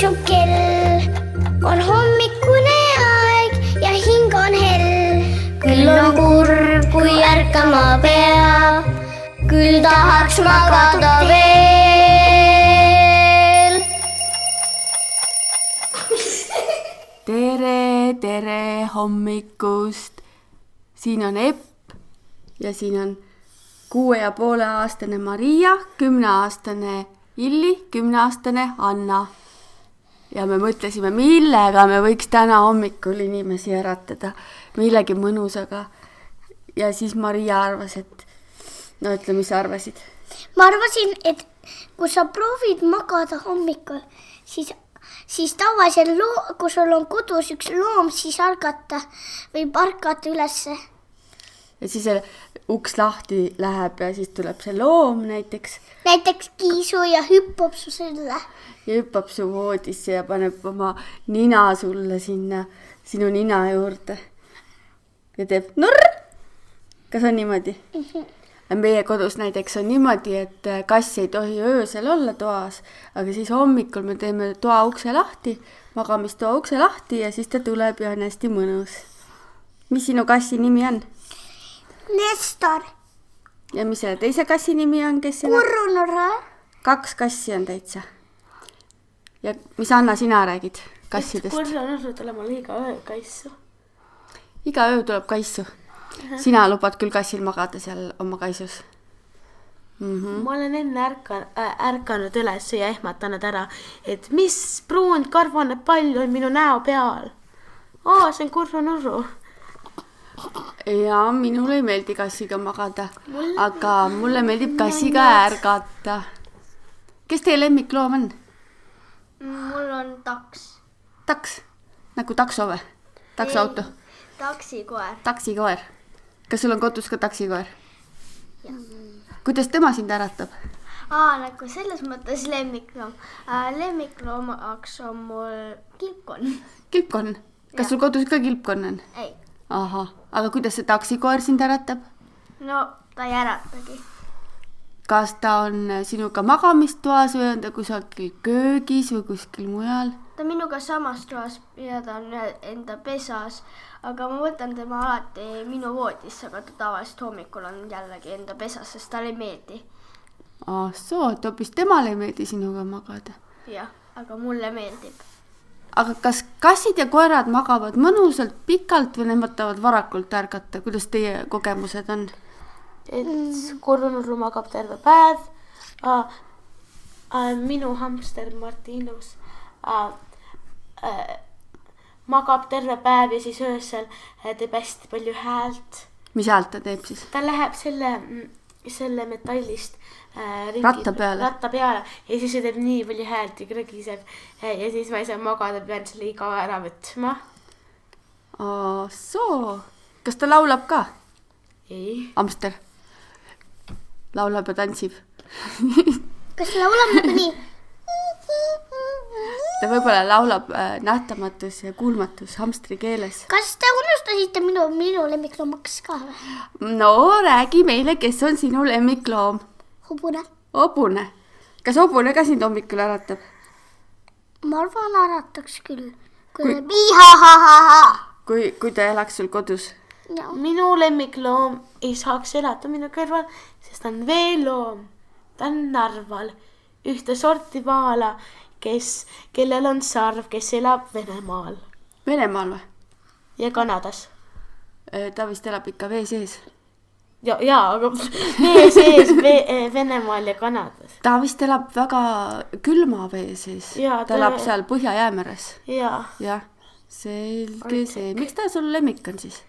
su kell on hommikune aeg ja hing on hell. küll on kurb, kui ärkama peab, küll tahaks magada veel. tere, tere hommikust. siin on Epp ja siin on kuue ja poole aastane Maria, kümneaastane Illi, kümneaastane Anna. Ja me mõtlesime, millega me võiks täna hommikul inimesi äratada, millegi mõnusaga. ja siis Maria arvas, et no ütle, mis sa arvasid? ma arvasin, et kui sa proovid magada hommikul, siis, siis tavalisel loo, kui sul on kodus üks loom, siis ärgata võib ärgata ülesse. Ja siis see uks lahti läheb ja siis tuleb see loom näiteks näiteks kiisu ja hüppab su sülle. ja hüppab su voodisse ja paneb oma nina sulle sinna, sinu nina juurde. ja teeb nurr. kas on niimoodi mm? -hmm. meie kodus näiteks on niimoodi, et kass ei tohi öösel olla toas, aga siis hommikul me teeme toa ukse lahti, magamistoa ukse lahti ja siis ta tuleb ja on hästi mõnus. mis sinu kassi nimi on Nestor, ja mis selle teise kassi nimi on, kes elab? Kurrunurra, kaks kassi on täitsa. ja mis Anna, sina räägid kassidest? kurjanurru tulema liiga öö kaisu. iga öö tuleb kaisu. sina lubad küll kassil magada seal oma kaisus mm. -hmm. ma olen enne ärka- äh,, ärganud üles ja ehmatanud ära, et mis pruun karvane pall on minu näo peal. aa, see on kurjanurru. Ja minule ei meeldi kassiga magada, aga mulle meeldib kassiga ärgata. kes teie lemmikloom on? mul on taks, taks, nagu takso või? taksoauto, taksikoer. taksikoer. kas sul on kodus ka taksikoer? kuidas tema sind äratab? aa, nagu selles mõttes lemmikloom lemmikloomaks on mul kilpkonn. kilpkonn, kas sul kodus ka kilpkonn on? ei, ahah, aga kuidas see taksikoer sind äratab? no ta ei äratagi. kas ta on sinuga magamistoas või on ta kusagil köögis või kuskil mujal? ta on minuga samas toas ja ta on enda pesas, aga ma võtan tema alati minu voodisse, aga ta tavaliselt hommikul on jällegi enda pesas, sest talle ei meeldi. ah soo, et hoopis temale ei meeldi sinuga magada. jah, aga mulle meeldib. Aga kas kassid ja koerad magavad mõnusalt pikalt või nemad tahavad varakult ärgata, kuidas teie kogemused on? et kurjanurru magab terve päev minu hamster Martinus äh, äh, magab terve päev ja siis öösel äh, teeb hästi palju häält mis häält ta teeb siis? ta läheb selle, selle metallist äh, ringi, Ratta peale. ratta peale ja siis ta teeb nii palju häält ja krõgiseb äh, ja siis ma ei saa magada, pean selle iga ära võtma. ah soo, kas ta laulab ka, ei, hamster? laulab ja tantsib. kas laulab nagu nii? ta võib-olla laulab äh, nähtamatus ja kuulmatus hamstri keeles. kas te unustasite minu, minu lemmikloomaks ka või? no räägi meile, kes on sinu lemmikloom? hobune. hobune. kas hobune ka sind hommikul äratab? ma arvan, ärataks küll. kui ta iha-ha-ha-ha. kui, kui ta elaks sul kodus? minu lemmikloom ei saaks elada minu kõrval, sest ta on veeloom. ta on Narval, ühte sorti vaala, kes, kellel on sarv, kes elab Venemaal Venemaal või? Ja Kanadas. ta vist elab ikka vee sees. ja, ja, aga vee sees vee, Venemaal ja Kanadas. ta vist elab väga külma vee sees. Jaa, ta ta- elab seal Põhja-Jäämeres. ja, jah, selge see. miks ta sul lemmik on siis?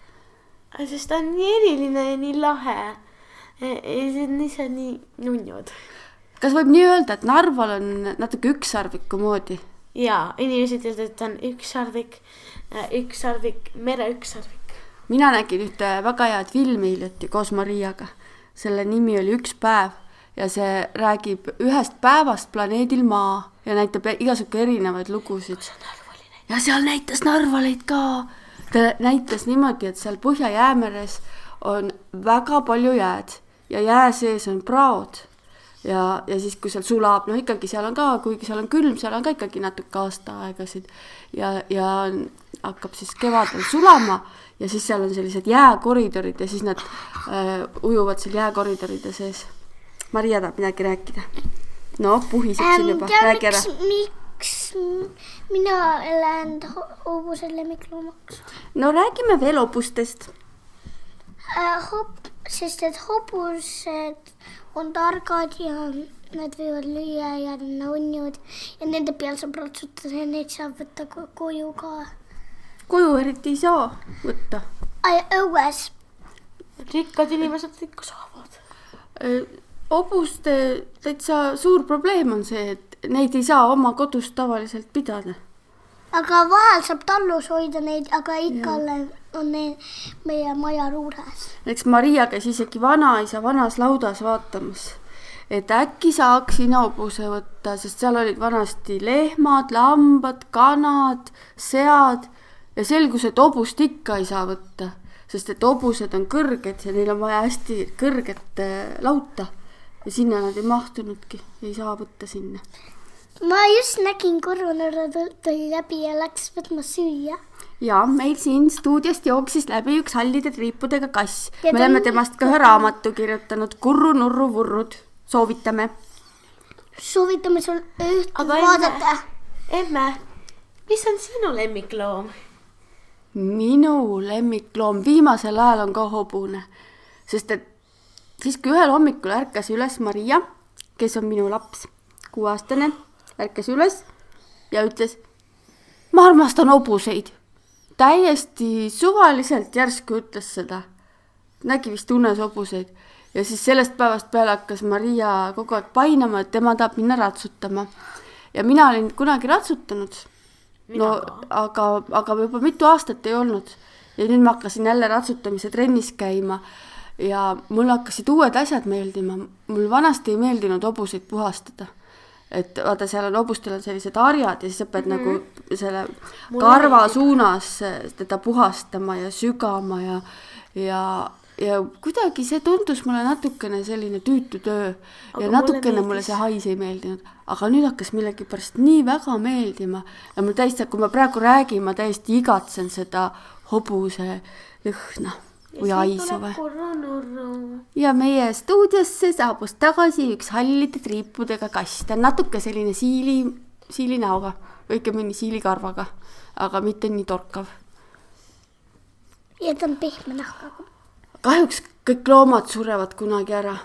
sest ta on nii eriline ja nii lahe. see on ise nii nunnud. kas võib nii öelda, et Narval on natuke ükssarviku moodi? ja inimesed ütlevad, et ta on ükssarvik, ükssarvik, mere ükssarvik. mina nägin ühte väga head filmi hiljuti koos Mariaga. selle nimi oli Üks päev ja see räägib ühest päevast planeedil Maa ja näitab igasugu erinevaid lugusid. ja seal näitas Narvalit ka. ta näitas niimoodi, et seal Põhja-Jäämeres on väga palju jääd ja jää sees on praod. ja, ja siis, kui seal sulab, noh ikkagi seal on ka, kuigi seal on külm, seal on ka ikkagi natuke aastaaegasid ja, ja hakkab siis kevadel sulama ja siis seal on sellised jääkoridorid ja siis nad äh, ujuvad seal jääkoridoride sees. Maria tahab midagi rääkida. no puhiseb siin juba, räägi ära miks, mina ho- hobuse lemmikloomaks no räägime veel hobustest. äh,? Hop-, sest et hobused on targad ja nad võivad lüüa ja nad on unnjud ja nende peal saab ratsutada ja neid saab võtta ko- koju ka. koju eriti ei saa võtta. õues rikkad inimesed ikka saavad. hobuste täitsa suur probleem on see, et neid ei saa oma kodus tavaliselt pidada. Aga vahel saab tallus hoida neid, aga ikka on, need meie maja juures. näiteks Maria käis isegi vanaisa vanas laudas vaatamas, et äkki saaks sinna hobuse võtta, sest seal olid vanasti lehmad, lambad, kanad, sead. Ja selgus, et hobust ikka ei saa võtta, sest et hobused on kõrged ja neil on vaja hästi kõrget äh, lauta. Ja sinna nad ei mahtunudki, ei saa võtta sinna ma just nägin korranõrra tuli läbi ja läks võtma süüa. ja meil siin stuudiost jooksis läbi üks hallide triipudega kass. Me oleme temast ka ühe raamatu kirjutanud, Kurru nurru vurrud, soovitame. soovitame sul üht Aga vaadata. emme, mis on sinu lemmikloom? minu lemmikloom viimasel ajal on ka hobune, sest et siis, kui ühel hommikul ärkas üles Maria, kes on minu laps, kuueaastane, ärkas üles ja ütles, ma armastan hobuseid. täiesti suvaliselt järsku ütles seda, nägi vist unes hobuseid. Ja siis sellest päevast peale hakkas Maria kogu aeg painama, et tema tahab minna ratsutama. ja mina olin kunagi ratsutanud. No aga, aga juba mitu aastat ei olnud. Ja nüüd ma hakkasin jälle ratsutamise trennis käima. Ja mul hakkasid uued asjad meeldima, mul vanasti ei meeldinud hobuseid puhastada. Et vaata, seal on hobustel on sellised harjad ja siis sa pead mm -hmm. nagu selle karva suunas teda puhastama ja sügama ja, ja, ja kuidagi see tundus mulle natukene selline tüütu töö ja mulle natukene mulle meeldis. see hais ei meeldinud, aga nüüd hakkas millegipärast nii väga meeldima ja mul täiesti, kui ma praegu räägin, ma täiesti igatsen seda hobuse lõhna või haisu või. kurranurru. ja meie stuudiosse saabus tagasi üks hallide triipudega kass, ta on natuke selline siili, siilinäoga, õigemini siilikarvaga, aga mitte nii torkav. ja ta on pehme nahkaga. kahjuks kõik loomad surevad kunagi ära.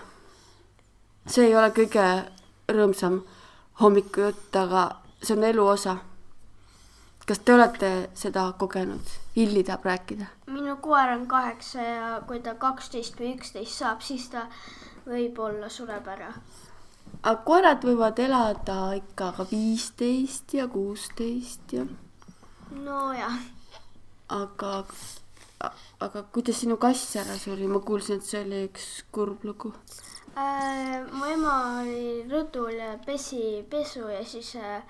see ei ole kõige rõõmsam hommikujutt, aga see on elu osa. kas te olete seda kogenud? Illi tahab rääkida. minu koer on kaheksa ja kui ta kaksteist või üksteist saab, siis ta võib-olla sureb ära. aga koerad võivad elada ikka ka viisteist ja kuusteist ja, nojah, aga, aga kuidas sinu kass ära suri, ma kuulsin, et see oli üks kurb lugu. Äh, mu ema oli rõdul ja pesi pesu ja siis äh,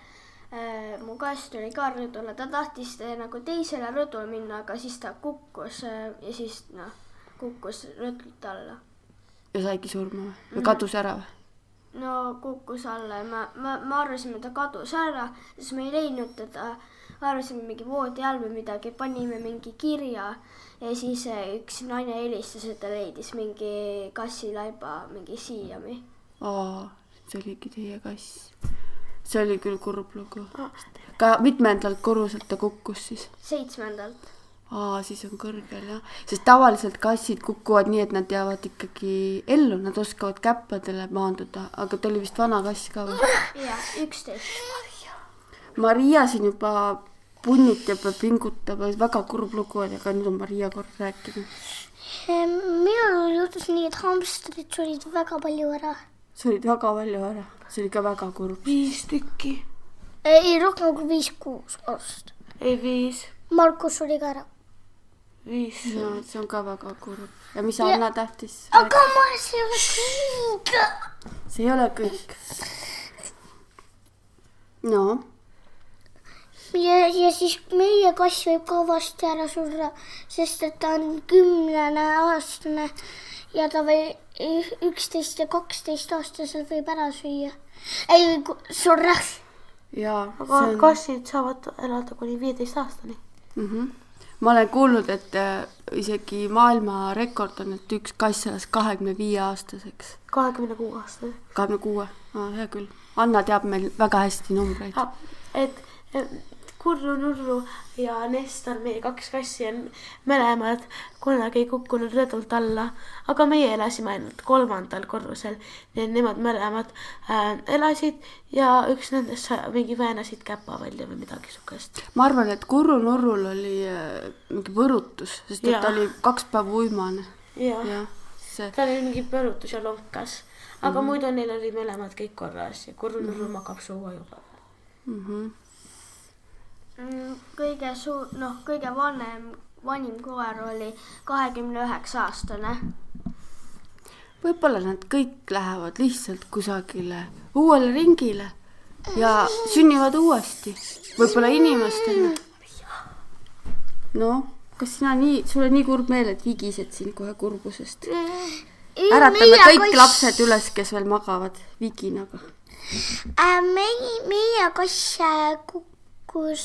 mu kass tuli ka rõdule, ta tahtis äh, nagu teisele rõdule minna, aga siis ta kukkus äh, ja siis noh, kukkus rõdult alla. ja saigi surma või? või kadus ära või? no kukkus alla ja ma, ma, me arvasime, ta kadus ära, siis me ei leidnud teda. arvasime mingi voodi all või midagi, panime mingi kirja ja siis äh, üks naine helistas, et ta leidis mingi kassilaiba mingi siiami. aa, see oligi teie kass. See oli küll kurb lugu. ka mitmendalt korruselt ta kukkus siis? seitsmendalt. aa, siis on kõrgel jah, sest tavaliselt kassid kukuvad nii, et nad jäävad ikkagi ellu, nad oskavad käppadele maanduda, aga ta oli vist vana kass ka või? jah, üksteist. Maria siin juba punnitab ja pingutab väga kurb lugu oli, aga nüüd on Maria kord rääkida. minul juhtus nii, et hamstrid surid väga palju ära. Surid väga palju ära, see oli ka väga kurb. viis tükki, ei, rohkem kui viis-kuus aastat. ei viis, Markus suri ka ära. viis. ja see on ka väga kurb. ja mis Anna tahtis? aga ma, see ei ole kõik. see ei ole kõik. no ja, ja siis meie kass võib ka varsti ära surra, sest et ta on kümnene aastane ja ta või üksteist ja kaksteist aastased võib ära süüa. ei, surra. aga on kassid saavad elada kuni viieteist aastani. mm. -hmm. ma olen kuulnud, et äh, isegi maailmarekord on, et üks kass elas kahekümne viie aastaseks. kahekümne kuue aastane. kahekümne kuue, hea küll. Anna teab meil väga hästi numbreid. et et Kurru Nurru ja Nestor, meie kaks kassi on mõlemad kunagi kukkunud rõdult alla, aga meie elasime ainult kolmandal korrusel. nii et nemad mõlemad äh, elasid ja üks nendest mingi väänasid käpa välja või midagi siukest. ma arvan, et Kurru Nurrul oli äh, mingi võrutus, sest et Jaa. ta oli kaks päeva uimane. jah ja., see, tal oli mingi põrutus ja lonkas, aga mm -hmm. muidu neil olid mõlemad kõik korras ja Kurru Nurru magab suua juba. Mm, kõige suur, noh, kõige vanem, vanim koer oli kahekümne üheksa aastane. võib-olla nad kõik lähevad lihtsalt kusagile uuele ringile ja sünnivad uuesti, võib-olla inimestena. noh, kas sina nii, sul on nii kurb meel, et vigised siin kohe kurbusest? äratame kõik lapsed üles, kes veel magavad viginaga. Äh, meie, meie kass äh, kukkus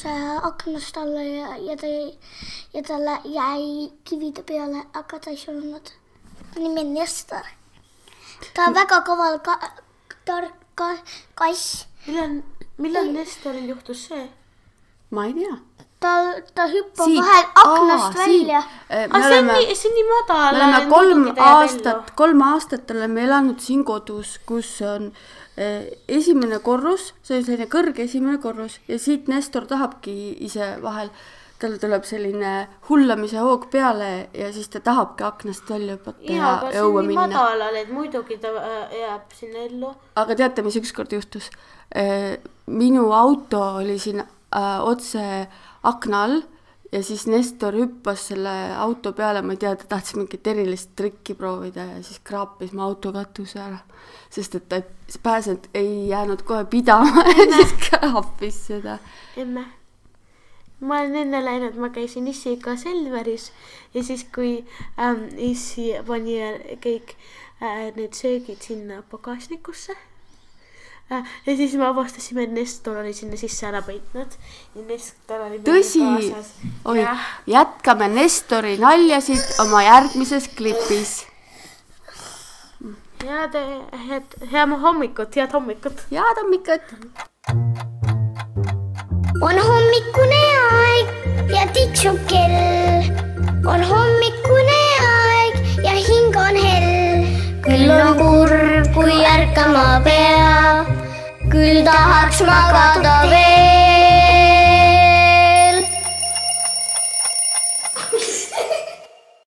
äh, aknast alla ja, ja ta, ja talle jäi kivide peale, aga ta ei surnud. ta nimi on Nestor. ta on väga kaval ka,, tark ka, kass. millal, millal Nestoril juhtus see? ma ei tea. ta, ta hüppab vahel aknast välja. me aga see on nii, see on nii madal. me oleme kolm aastat, kolm aastat oleme elanud siin kodus, kus on eh, esimene korrus, see on selline kõrge esimene korrus ja siit Nestor tahabki ise vahel, tal tuleb selline hullamise hoog peale ja siis ta tahabki aknast välja hüpata ja on õue minna. madalal, et muidugi ta äh, jääb sinna ellu. aga teate, mis ükskord juhtus? minu auto oli siin äh, otse akna all ja siis Nestor hüppas selle auto peale, ma ei tea, ta tahtis mingit erilist trikki proovida ja siis kraapis mu auto katuse ära. sest et ta ei pääsenud, ei jäänud kohe pidama ja siis kraapis seda. emme. ma olen enne läinud, ma käisin issiga Selveris ja siis, kui ähm, issi pani kõik äh, need söögid sinna pagasnikusse. Ja siis me avastasime, et Nestor oli sinna sisse ära peitnud tõsi kaasas., oi jätkame Nestori naljasid oma järgmises klipis. head, head, head hommikut, head hommikut. head hommikut. on hommikune aeg ja tiksub kell. on hommikune aeg ja hing on hell. küll on kurb, kui ärkama peab, küll tahaks magada veel.